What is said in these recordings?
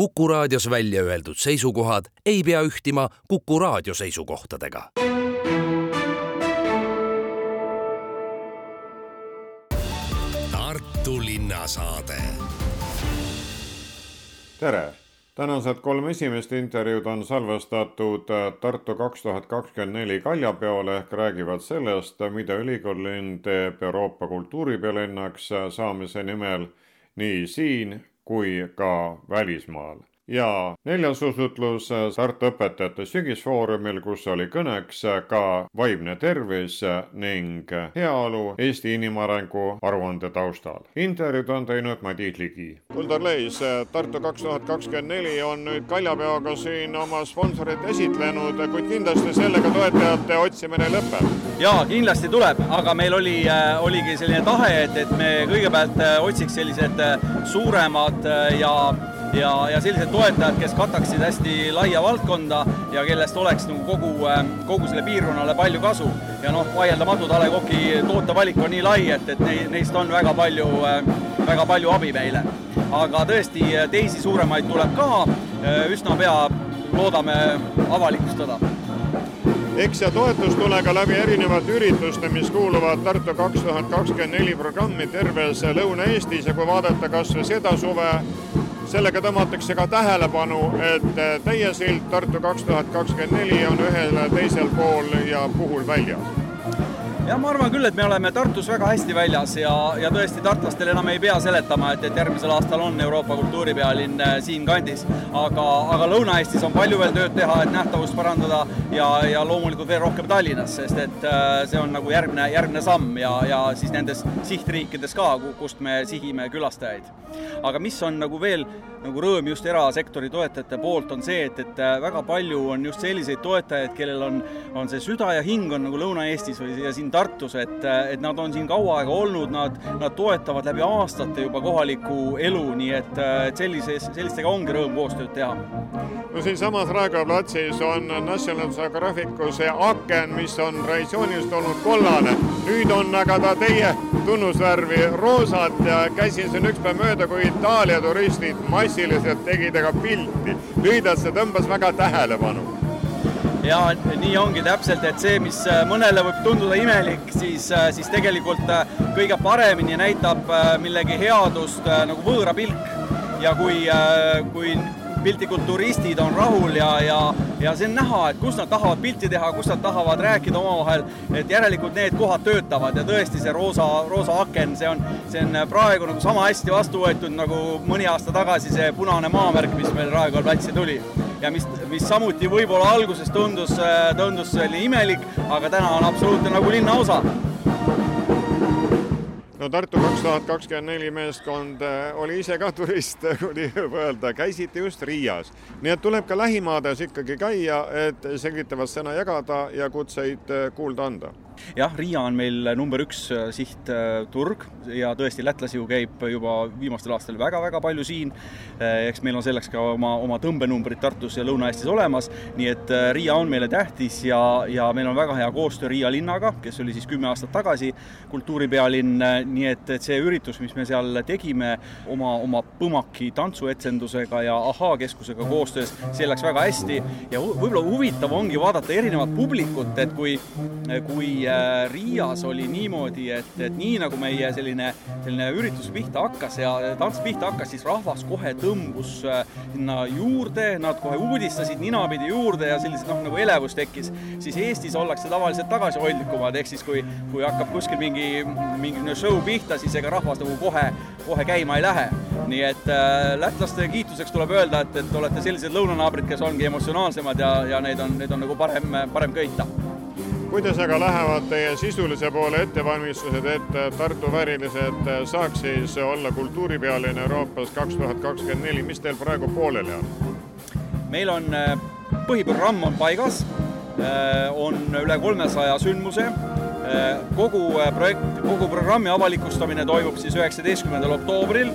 Kuku raadios välja öeldud seisukohad ei pea ühtima Kuku raadio seisukohtadega. Tartu linnasaade. tere tänased kolm esimest intervjuud on salvestatud Tartu kaks tuhat kakskümmend neli kaljapeole ehk räägivad sellest, mida ülikool teeb Euroopa kultuuripealinnaks saamise nimel nii siin kui ka välismaal ja neljas usutlus Tartu õpetajate sügisfoorumil, kus oli kõneks ka vaimne tervis ning heaolu Eesti inimarengu aruande taustal. intervjuud on teinud Madis Ligi. Kuldar Leis, Tartu kaks tuhat kakskümmend neli on nüüd Kaljapeoga siin oma sponsorit esitlenud, kuid kindlasti sellega toetajate otsimine lõpeb. jaa, kindlasti tuleb, aga meil oli, oligi selline tahe, et, et me kõigepealt otsiks sellised suuremad ja ja, ja sellised toetajad, kes kataksid hästi laia valdkonda ja kellest oleks nagu kogu, äh, kogu selle piirkonnale palju kasu. ja noh, vaieldamatult A Le Coqi tootevalik on nii lai, et, et neist on väga palju, äh, väga palju abi meile. aga tõesti, teisi suuremaid tuleb ka, äh, üsna pea loodame avalikustada eks ja toetus tule ka läbi erinevate ürituste, mis kuuluvad Tartu kaks tuhat kakskümmend neli programmi terves Lõuna-Eestis ja kui vaadata kas või seda suve, sellega tõmmatakse ka tähelepanu, et teie sild Tartu kaks tuhat kakskümmend neli on ühel teisel pool ja puhul väljas jah, ma arvan küll, et me oleme Tartus väga hästi väljas ja, ja tõesti tartlastele enam ei pea seletama, et, et järgmisel aastal on Euroopa kultuuripealinn äh, siinkandis. aga, aga Lõuna-Eestis on palju veel tööd teha, et nähtavust parandada ja, ja loomulikult veel rohkem Tallinnas, sest et äh, see on nagu järgmine, järgmine samm ja, ja siis nendes sihtriikides ka, kust me sihime külastajaid. aga mis on nagu veel nagu rõõm just erasektori toetajate poolt, on see, et, et äh, väga palju on just selliseid toetajaid, kellel on, on see süda ja hing on nagu Lõuna-Eestis või ja siin Tartus, et, et nad on siin kaua aega olnud, nad, nad toetavad läbi aastate juba kohalikku elu, nii et, et sellises, sellistega ongi rõõm koostööd teha. no siinsamas Raekoja platsis on National Geographicu see aken, mis on traditsiooniliselt olnud kollane, nüüd on aga ta teie tunnusvärvi roosat ja käisin siin üks päev mööda, kui Itaalia turistid massi massiliselt tegi temaga pilti. lühidalt see tõmbas väga tähelepanu. Ja nii ongi täpselt, et see, mis äh, mõnele võib tunduda imelik, siis, äh, siis tegelikult äh, kõige paremini näitab millegi headust nagu võõra pilk. ja kui, kui piltlikult turistid on rahul ja, ja, ja see on näha, et kus nad tahavad pilti teha, kus nad tahavad rääkida omavahel, et järelikult need kohad töötavad ja tõesti see roosa, roosa aken, see on, see on praegu nagu sama hästi vastu võetud nagu mõni aasta tagasi see punane maamärk, mis meil Raekoja platsi tuli. Ja mis, mis samuti võib-olla alguses tundus, tundus selline imelik, aga täna on absoluutne nagu linnaosa. No Tartu kaks tuhat kakskümmend neli meeskond äh, oli ise ka turist, kui võib öelda, käisite just Riias. nii et tuleb ka lähimaades ikkagi käia, et selgitavat sõna jagada ja kutseid äh, kuulda anda jah, Riia on meil number üks äh, sihtturg ja tõesti, lätlasi ju käib juba viimastel aastatel väga-väga palju siin. Äh, eks meil on selleks ka oma, oma tõmbenumbrid Tartus ja Lõuna-Eestis olemas, nii et äh, Riia on meile tähtis ja, ja meil on väga hea koostöö Riia linnaga, kes oli siis kümme aastat tagasi kultuuripealinn, nii et, et see üritus, mis me seal tegime oma, oma Põmaki tantsuetsendusega ja Ahhaa keskusega koostöös, see läks väga hästi. Ja võib-olla huvitav ongi vaadata erinevat publikut, et kui, kui Riias oli niimoodi, et, et nii nagu meie selline, selline üritus pihta hakkas ja tants pihta hakkas, siis rahvas kohe tõmbus äh, sinna juurde, nad kohe uudistasid ninapidi juurde ja sellised noh, nagu elevus tekkis. siis Eestis ollakse tavaliselt tagasihoidlikumad, ehk siis kui, kui hakkab kuskil mingi, mingi show pihta, siis ega rahvas nagu kohe, kohe käima ei lähe. nii et äh, lätlaste kiituseks tuleb öelda, et, et olete sellised lõunanaabrid, kes ongi emotsionaalsemad ja, ja neid on, neid on nagu parem, parem köita kuidas aga lähevad teie sisulise poole ettevalmistused, et Tartu väärilised saaks siis olla kultuuripealinn Euroopas kaks tuhat kakskümmend neli, mis teil praegu pooleli on? meil on äh, põhiprogramm on paigas, äh, on üle kolmesaja sündmuse, äh, kogu projekt, kogu programmi avalikustamine toimub siis üheksateistkümnendal oktoobril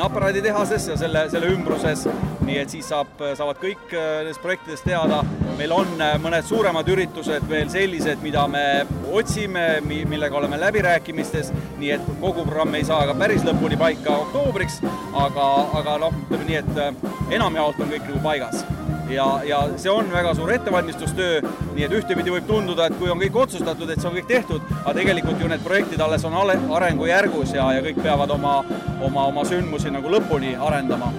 aparaaditehases ja selle, selle ümbruses, nii et siis saab, saavad kõik nendest projektidest teada. meil on mõned suuremad üritused veel sellised, mida me otsime, millega oleme läbirääkimistes, nii et kogu programm ei saa ka päris lõpuni paika oktoobriks, aga, aga noh, ütleme nii, et enamjaolt on kõik nagu paigas ja, ja see on väga suur ettevalmistustöö, nii et ühtepidi võib tunduda, et kui on kõik otsustatud, et see on kõik tehtud, aga tegelikult ju need projektid alles on arengujärgus ja, ja kõik peavad oma, oma, oma sündmusi nagu lõpuni arendama.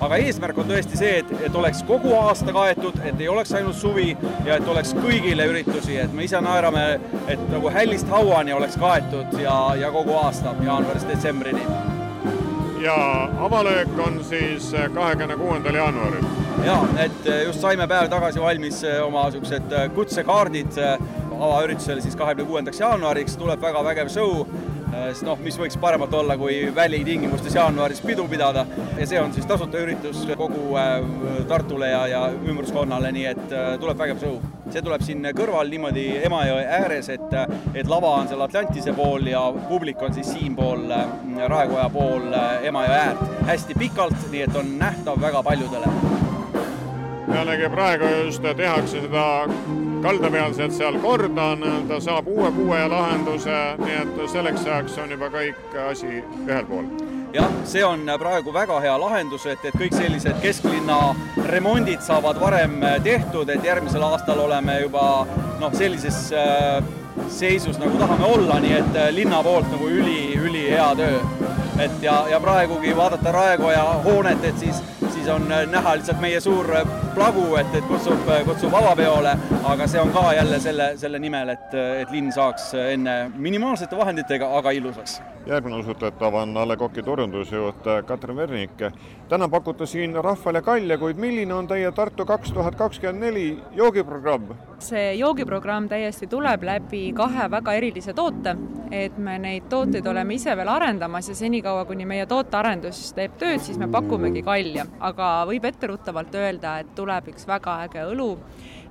Aga eesmärk on tõesti see, et, et oleks kogu aasta kaetud, et ei oleks ainult suvi ja et oleks kõigile üritusi, et me ise naerame, et nagu hällist hauani oleks kaetud ja, ja kogu aasta jaanuarist detsembrini. Ja avalöök on siis kahekümne kuuendal jaanuaril. Jaa, et äh, just saime päev tagasi valmis äh, oma niisugused äh, kutsekaardid avaüritusele siis kahekümne kuuendaks jaanuariks, tuleb väga vägev show, siis noh, mis võiks paremat olla, kui välitingimustes jaanuaris pidu pidada ja see on siis tasuta üritus kogu Tartule ja, ja ümbruskonnale, nii et tuleb vägev show. see tuleb siin kõrval niimoodi Emajõe ääres, et, et lava on seal Atlantise pool ja publik on siis siinpool Raekoja pool Emajõe äärt. hästi pikalt, nii et on nähtav väga paljudele jällegi praegu just tehakse seda kaldapealset seal korda, nii-öelda saab uue puue ja lahenduse, nii et selleks ajaks on juba kõik asi ühel pool jah, see on praegu väga hea lahendus, et, et kõik sellised kesklinna remondid saavad varem tehtud, et järgmisel aastal oleme juba noh, sellises äh, seisus nagu tahame olla, nii et äh, linna poolt nagu üli, ülihea töö. et ja, ja praegugi vaadata Raekoja hoonet, et siis siis on äh, näha lihtsalt meie suur äh, plagu, et, et kutsub, äh, kutsub avapeole, aga see on ka jälle selle, selle nimel, et, et linn saaks enne minimaalsete vahenditega, aga ilusaks. järgmine usutletav on A Le Coq'i turundusjuht Katrin Vernik. täna pakute siin rahvale kalja, kuid milline on teie Tartu kaks tuhat kakskümmend neli joogiprogramm? see joogiprogramm täiesti tuleb läbi kahe väga erilise toote, et me neid tooteid oleme ise veel arendamas ja senikaua, kuni meie tootearendus teeb tööd, siis me pakumegi kalja, aga aga võib etteruttavalt öelda, et tuleb üks väga äge õlu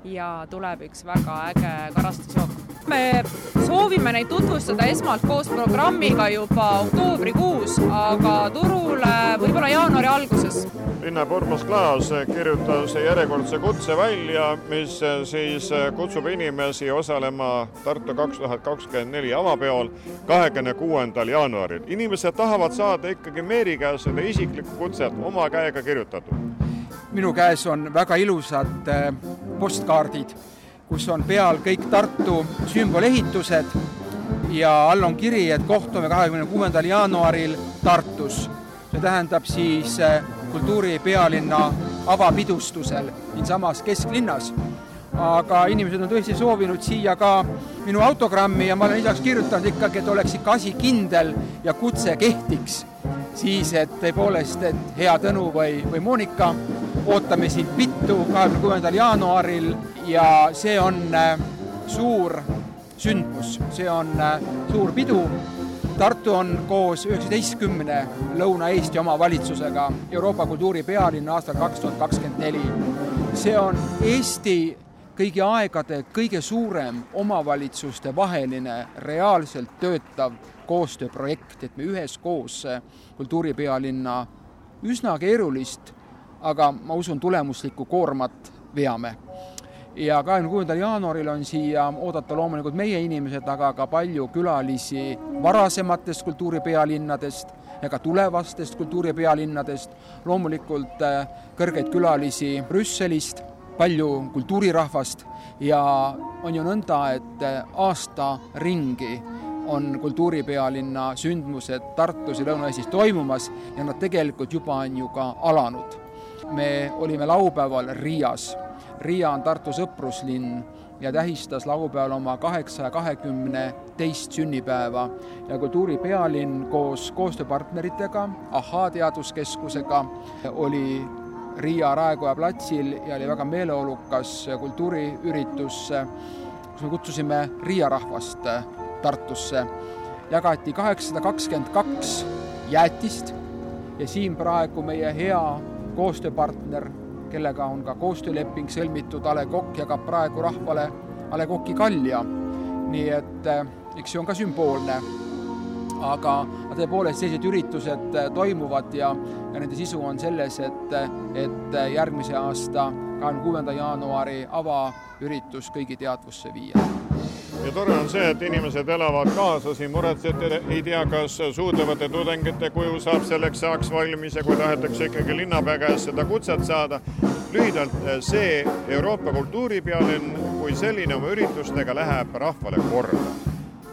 ja tuleb üks väga äge karastusjook. me soovime neid tutvustada esmalt koos programmiga juba oktoobrikuus, aga turule võib-olla jaanuari alguses. linnapea Urmas Klaas kirjutas järjekordse kutse välja, mis siis kutsub inimesi osalema Tartu kaks tuhat kakskümmend neli avapeol kahekümne kuuendal jaanuaril. inimesed tahavad saada ikkagi Meeri käest seda isiklikku kutset oma käega kirjutatud minu käes on väga ilusad äh, postkaardid, kus on peal kõik Tartu sümbolehitused ja all on kiri, et kohtume kahekümne kuuendal jaanuaril Tartus. see tähendab siis äh, kultuuripealinna avapidustusel siinsamas kesklinnas. aga inimesed on tõesti soovinud siia ka minu autogrammi ja ma olen lisaks kirjutanud ikkagi, et oleks ikka asi kindel ja kutse kehtiks siis et tõepoolest, et hea Tõnu või, või Monika, ootame sind Pittu kahekümne kuuendal jaanuaril ja see on äh, suur sündmus, see on äh, suur pidu. Tartu on koos üheksateistkümne Lõuna-Eesti omavalitsusega Euroopa kultuuripealinna aastal kaks tuhat kakskümmend neli. see on Eesti kõigi aegade kõige suurem omavalitsuste vaheline reaalselt töötav koostööprojekt, et me üheskoos kultuuripealinna üsna keerulist, aga ma usun, tulemuslikku koormat veame. ja kahekümne kuuendal jaanuaril on siia oodata loomulikult meie inimesed, aga ka palju külalisi varasematest kultuuripealinnadest ja ka tulevastest kultuuripealinnadest, loomulikult äh, kõrgeid külalisi Brüsselist, palju kultuurirahvast ja on ju nõnda, et äh, aasta ringi on kultuuripealinna sündmused Tartus ja Lõuna-Eestis toimumas ja nad tegelikult juba on ju ka alanud. Me olime laupäeval Riias. Riia on Tartu sõpruslinn ja tähistas laupäeval oma kaheksaja kahekümne teist sünnipäeva ja kultuuripealinn koos koostööpartneritega, Ahhaa teaduskeskusega oli Riia Raekoja platsil ja oli väga meeleolukas kultuuriüritus, kus me kutsusime Riia rahvast Tartusse jagati kaheksasada kakskümmend kaks jäätist ja siin praegu meie hea koostööpartner, kellega on ka koostööleping sõlmitud, A Le Coq jagab praegu rahvale A Le Coq'i kalja. nii et eh, eks see on ka sümboolne. aga tõepoolest sellised üritused toimuvad ja, ja nende sisu on selles, et, et järgmise aasta kahekümne kuuenda jaanuari avaüritus kõigi teadvusse viia ja tore on see, et inimesed elavad kaasa, siin muretsete, ei tea, kas suudlevate tudengite kuju saab selleks ajaks valmis ja kui tahetakse ikkagi linnapea käest seda kutset saada. lühidalt, see Euroopa kultuuripealinn kui selline oma üritustega läheb rahvale korda.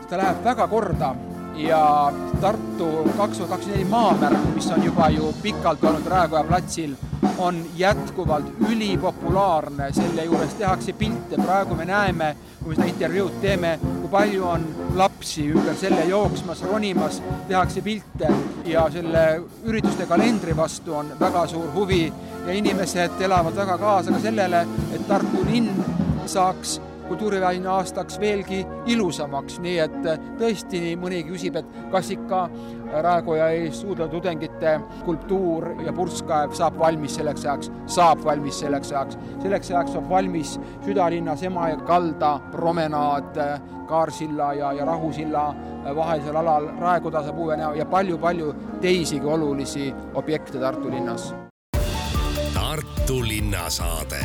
ta läheb väga korda ja Tartu kaks tuhat kakskümmend neli maamärk, mis on juba ju pikalt olnud Raekoja platsil, on jätkuvalt ülipopulaarne, selle juures tehakse pilte, praegu me näeme, kui me seda intervjuud teeme, kui palju on lapsi ümber selle jooksmas, ronimas, tehakse pilte ja selle ürituste kalendri vastu on väga suur huvi. Ja inimesed elavad väga kaasa ka sellele, et Tartu linn saaks kultuuriväline aastaks veelgi ilusamaks, nii et tõesti nii mõnigi küsib, et kas ikka Raekoja ees suudlatudengite skulptuur ja purskkaev saab valmis selleks ajaks, saab valmis selleks ajaks. selleks ajaks saab valmis südalinnas Emajõe kalda promenaad Kaarsilla ja, ja Rahusilla vahelisel alal Raekoja puue näo ja palju-palju teisigi olulisi objekte Tartu linnas. Tartu linnasaade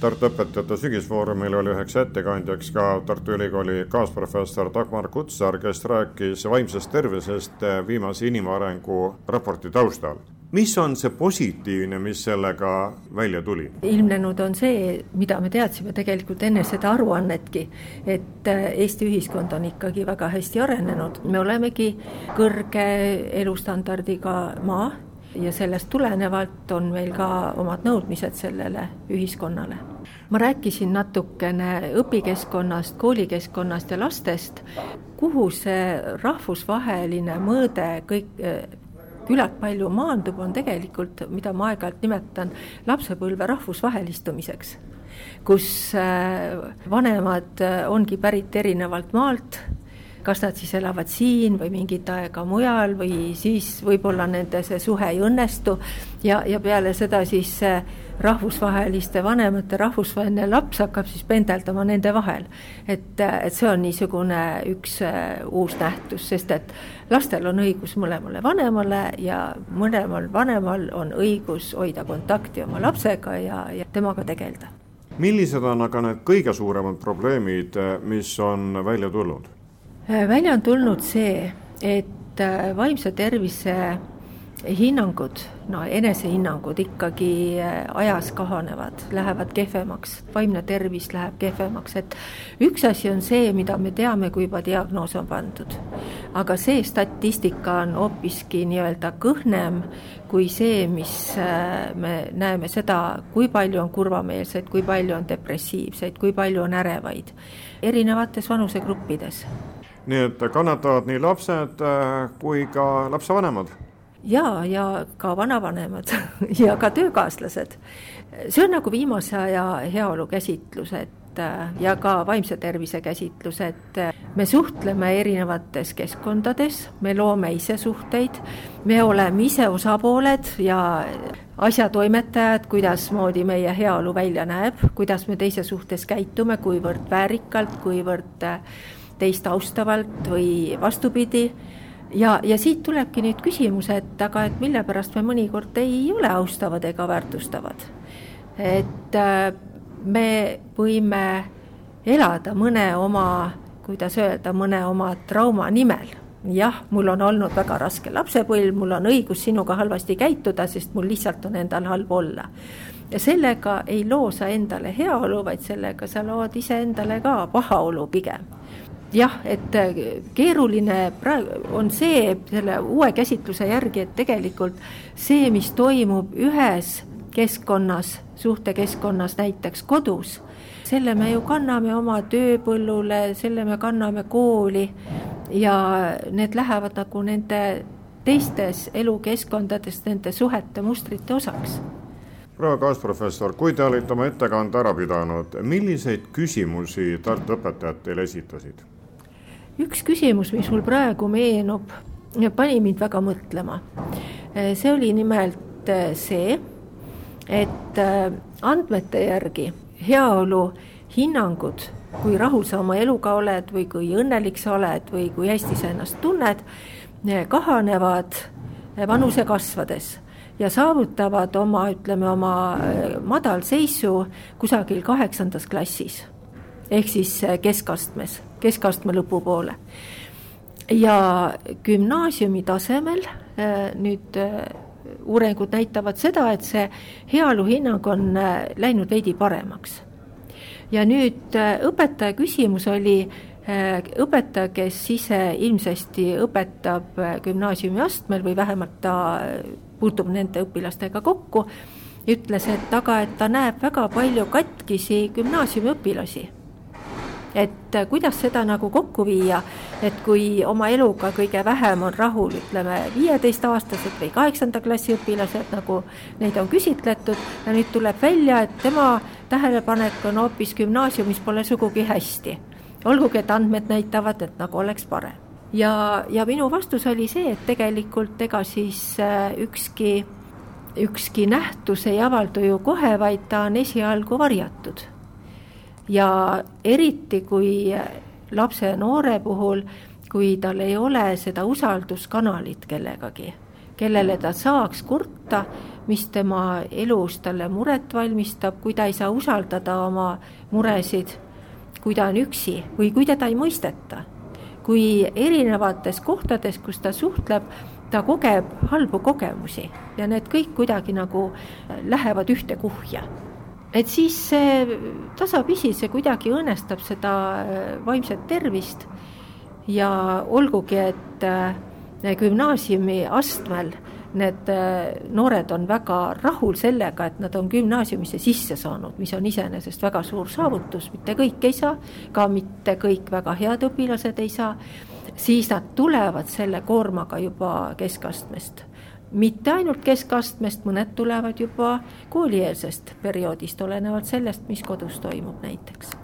Tartu Õpetajate Sügisfoorumil oli üheks ettekandjaks ka Tartu Ülikooli kaasprofessor Dagmar Kutsar, kes rääkis vaimsest tervisest viimase inimarengu raporti taustal mis on see positiivne, mis sellega välja tuli? ilmnenud on see, mida me teadsime tegelikult enne seda aruannetki, et Eesti ühiskond on ikkagi väga hästi arenenud, me olemegi kõrge elustandardiga maa ja sellest tulenevalt on meil ka omad nõudmised sellele ühiskonnale. Ma rääkisin natukene õpikeskkonnast, koolikeskkonnast ja lastest, kuhu see rahvusvaheline mõõde kõik küllalt palju maandub, on tegelikult, mida ma aeg-ajalt nimetan lapsepõlve rahvusvahelistumiseks, kus äh, vanemad äh, ongi pärit erinevalt maalt kas nad siis elavad siin või mingit aega mujal või siis võib-olla nende see suhe ei õnnestu ja, ja peale seda siis rahvusvaheliste vanemate rahvusvaheline laps hakkab siis pendeldama nende vahel. et, et see on niisugune üks uh, uus nähtus, sest et lastel on õigus mõlemale vanemale ja mõlemal vanemal on õigus hoida kontakti oma lapsega ja, ja temaga tegeleda. millised on aga need kõige suuremad probleemid, mis on välja tulnud? Äh, välja on tulnud see, et äh, vaimse tervise hinnangud, no enesehinnangud ikkagi äh, ajas kahanevad, lähevad kehvemaks, vaimne tervis läheb kehvemaks, et üks asi on see, mida me teame, kui juba diagnoos on pandud. aga see statistika on hoopiski nii-öelda kõhnem kui see, mis me näeme seda, kui palju on kurvameelseid, kui palju on depressiivseid, kui palju on ärevaid, erinevates vanusegruppides nii et kannatavad nii lapsed äh, kui ka lapsevanemad? jaa, ja ka vanavanemad ja ka töökaaslased. see on nagu viimase aja heaolu käsitlus, et äh, ja ka vaimse tervise käsitlus, et me suhtleme erinevates keskkondades, me loome ise suhteid, me oleme ise osapooled ja asjatoimetajad, kuidasmoodi meie heaolu välja näeb, kuidas me teise suhtes käitume, kuivõrd väärikalt, kuivõrd äh, teist austavalt või vastupidi. ja, ja siit tulebki nüüd küsimus, et aga et mille pärast me mõnikord ei ole austavad ega väärtustavad. et äh, me võime elada mõne oma, kuidas öelda, mõne oma trauma nimel jah, mul on olnud väga raske lapsepõlv, mul on õigus sinuga halvasti käituda, sest mul lihtsalt on endal halb olla. ja sellega ei loo sa endale heaolu, vaid sellega sa lood iseendale ka pahaolu pigem jah, et äh, keeruline praegu on see selle uue käsitluse järgi, et tegelikult see, mis toimub ühes keskkonnas, suhtekeskkonnas, näiteks kodus, selle me ju kanname oma tööpõllule, selle me kanname kooli ja need lähevad nagu nende teistes elukeskkondades nende suhete mustrite osaks proua kaasprofessor, kui te olite oma ettekande ära pidanud, milliseid küsimusi Tartu õpetajad teile esitasid? Üks küsimus, mis mul praegu meenub, pani mind väga mõtlema. see oli nimelt äh, see, et äh, andmete järgi heaolu hinnangud, kui rahul sa oma eluga oled või kui õnnelik sa oled või kui hästi sa ennast tunned, kahanevad vanuse kasvades ja saavutavad oma, ütleme, oma madalseisu kusagil kaheksandas klassis. Ehk siis keskastmes, keskastme lõpupoole. ja gümnaasiumi tasemel nüüd uuringud näitavad seda, et see heaoluhinnang on läinud veidi paremaks ja nüüd äh, õpetaja küsimus oli, äh, õpetaja, kes ise ilmsesti õpetab äh, gümnaasiumi astmel või vähemalt ta puutub nende õpilastega kokku, ütles, et aga, et ta näeb väga palju katkisi gümnaasiumiõpilasi et äh, kuidas seda nagu kokku viia, et kui oma eluga kõige vähem on rahul, ütleme, viieteistaastased või kaheksanda klassi õpilased, nagu neid on küsitletud, ja nüüd tuleb välja, et tema tähelepanek on hoopis gümnaasiumis pole sugugi hästi. olgugi, et andmed näitavad, et nagu oleks parem. ja, ja minu vastus oli see, et tegelikult ega siis äh, ükski, ükski nähtus ei avaldu ju kohe, vaid ta on esialgu varjatud ja eriti, kui lapse ja noore puhul, kui tal ei ole seda usalduskanalit kellegagi, kellele ta saaks kurta, mis tema elus talle muret valmistab, kui ta ei saa usaldada oma muresid, kui ta on üksi või kui teda ei mõisteta. kui erinevates kohtades, kus ta suhtleb, ta kogeb halbu kogemusi ja need kõik kuidagi nagu lähevad ühte kuhja et siis see tasapisi, see kuidagi õõnestab seda äh, vaimset tervist. Ja olgugi, et äh, gümnaasiumi astmel need äh, noored on väga rahul sellega, et nad on gümnaasiumisse sisse saanud, mis on iseenesest väga suur saavutus, mitte kõik ei saa, ka mitte kõik väga head õpilased ei saa, siis nad tulevad selle koormaga juba keskastmest mitte ainult keskastmest, mõned tulevad juba koolieelsest perioodist, olenevalt sellest, mis kodus toimub näiteks.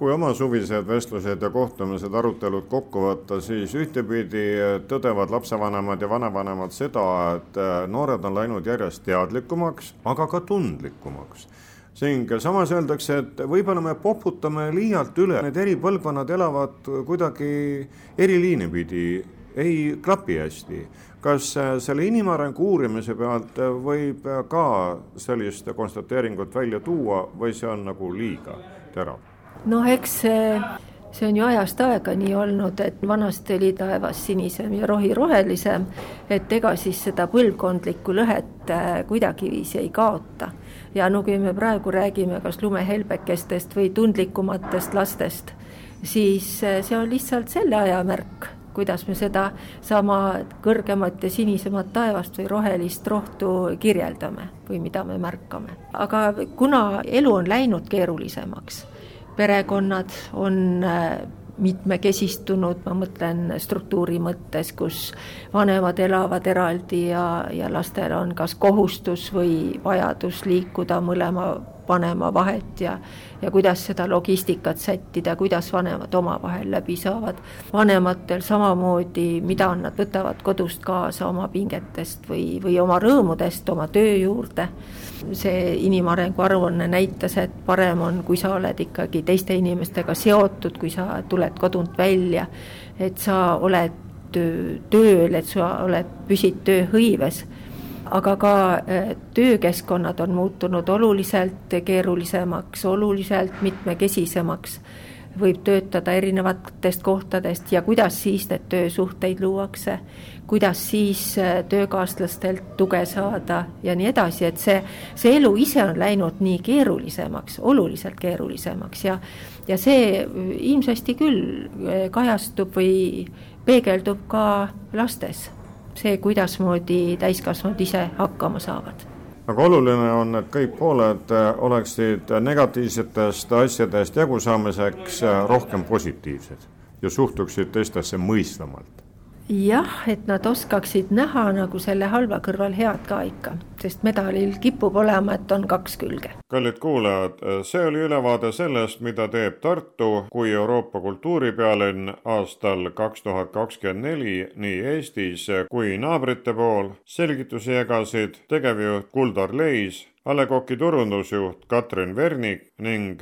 Kui oma suvised vestlused ja kohtumised, arutelud kokku võtta, siis ühtepidi tõdevad lapsevanemad ja vanavanemad seda, et äh, noored on läinud järjest teadlikumaks, aga ka tundlikumaks. Ning samas öeldakse, et võib-olla me poputame liialt üle, need eri põlvkonnad elavad kuidagi eri liine pidi, ei klapi hästi kas äh, selle inimarengu uurimise pealt äh, võib äh, ka sellist konstateeringut välja tuua või see on nagu liiga terav? noh, eks see, see on ju ajast aega nii olnud, et vanasti oli taevas sinisem ja rohi rohelisem, et ega siis seda põlvkondlikku lõhet kuidagiviisi ei kaota. ja no kui me praegu räägime kas lumehelbekestest või tundlikumatest lastest, siis see on lihtsalt selle aja märk kuidas me seda sama kõrgemat ja sinisemat taevast või rohelist rohtu kirjeldame või mida me märkame. aga kuna elu on läinud keerulisemaks, perekonnad on äh, mitmekesistunud, ma mõtlen struktuuri mõttes, kus vanemad elavad eraldi ja, ja lastel on kas kohustus või vajadus liikuda mõlema vanema vahet ja ja kuidas seda logistikat sättida, kuidas vanemad omavahel läbi saavad. vanematel samamoodi, mida nad võtavad kodust kaasa oma pingetest või, või oma rõõmudest oma töö juurde. see inimarengu aruanne näitas, et parem on, kui sa oled ikkagi teiste inimestega seotud, kui sa tuled kodunt välja, et sa oled tööl, et sa oled, püsid tööhõives aga ka äh, töökeskkonnad on muutunud oluliselt keerulisemaks, oluliselt mitmekesisemaks. võib töötada erinevatest kohtadest ja kuidas siis need töösuhteid luuakse, kuidas siis äh, töökaaslastelt tuge saada ja nii edasi, et see, see elu ise on läinud nii keerulisemaks, oluliselt keerulisemaks ja ja see ilmsesti küll äh, kajastub või peegeldub ka lastes see, kuidasmoodi täiskasvanud ise hakkama saavad. Aga oluline on, et kõik pooled äh, oleksid negatiivsetest asjadest jagusaamiseks äh, rohkem positiivsed ja suhtuksid teistesse mõistvamalt jah, et nad oskaksid näha nagu selle halva kõrval head ka ikka, sest medalil kipub olema, et on kaks külge. kallid kuulajad, see oli ülevaade sellest, mida teeb Tartu kui Euroopa kultuuripealinn aastal kaks tuhat kakskümmend neli nii Eestis kui naabrite pool. selgitusi jagasid tegevjuht Kuldar Leis, A Le Coqi turundusjuht Katrin Vernik ning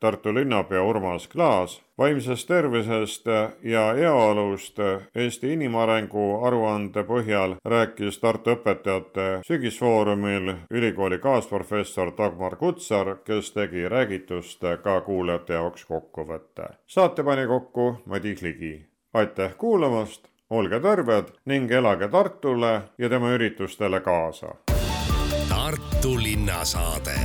Tartu linnapea Urmas Klaas vaimsest tervisest ja heaolust Eesti inimarengu aruande põhjal rääkis Tartu õpetajate sügisfoorumil ülikooli kaasprofessor Dagmar Kutsar, kes tegi räägitust ka kuulajate jaoks kokkuvõtte. saate pani kokku Madis Ligi. aitäh kuulamast, olge terved ning elage Tartule ja tema üritustele kaasa. Tartu linnasaade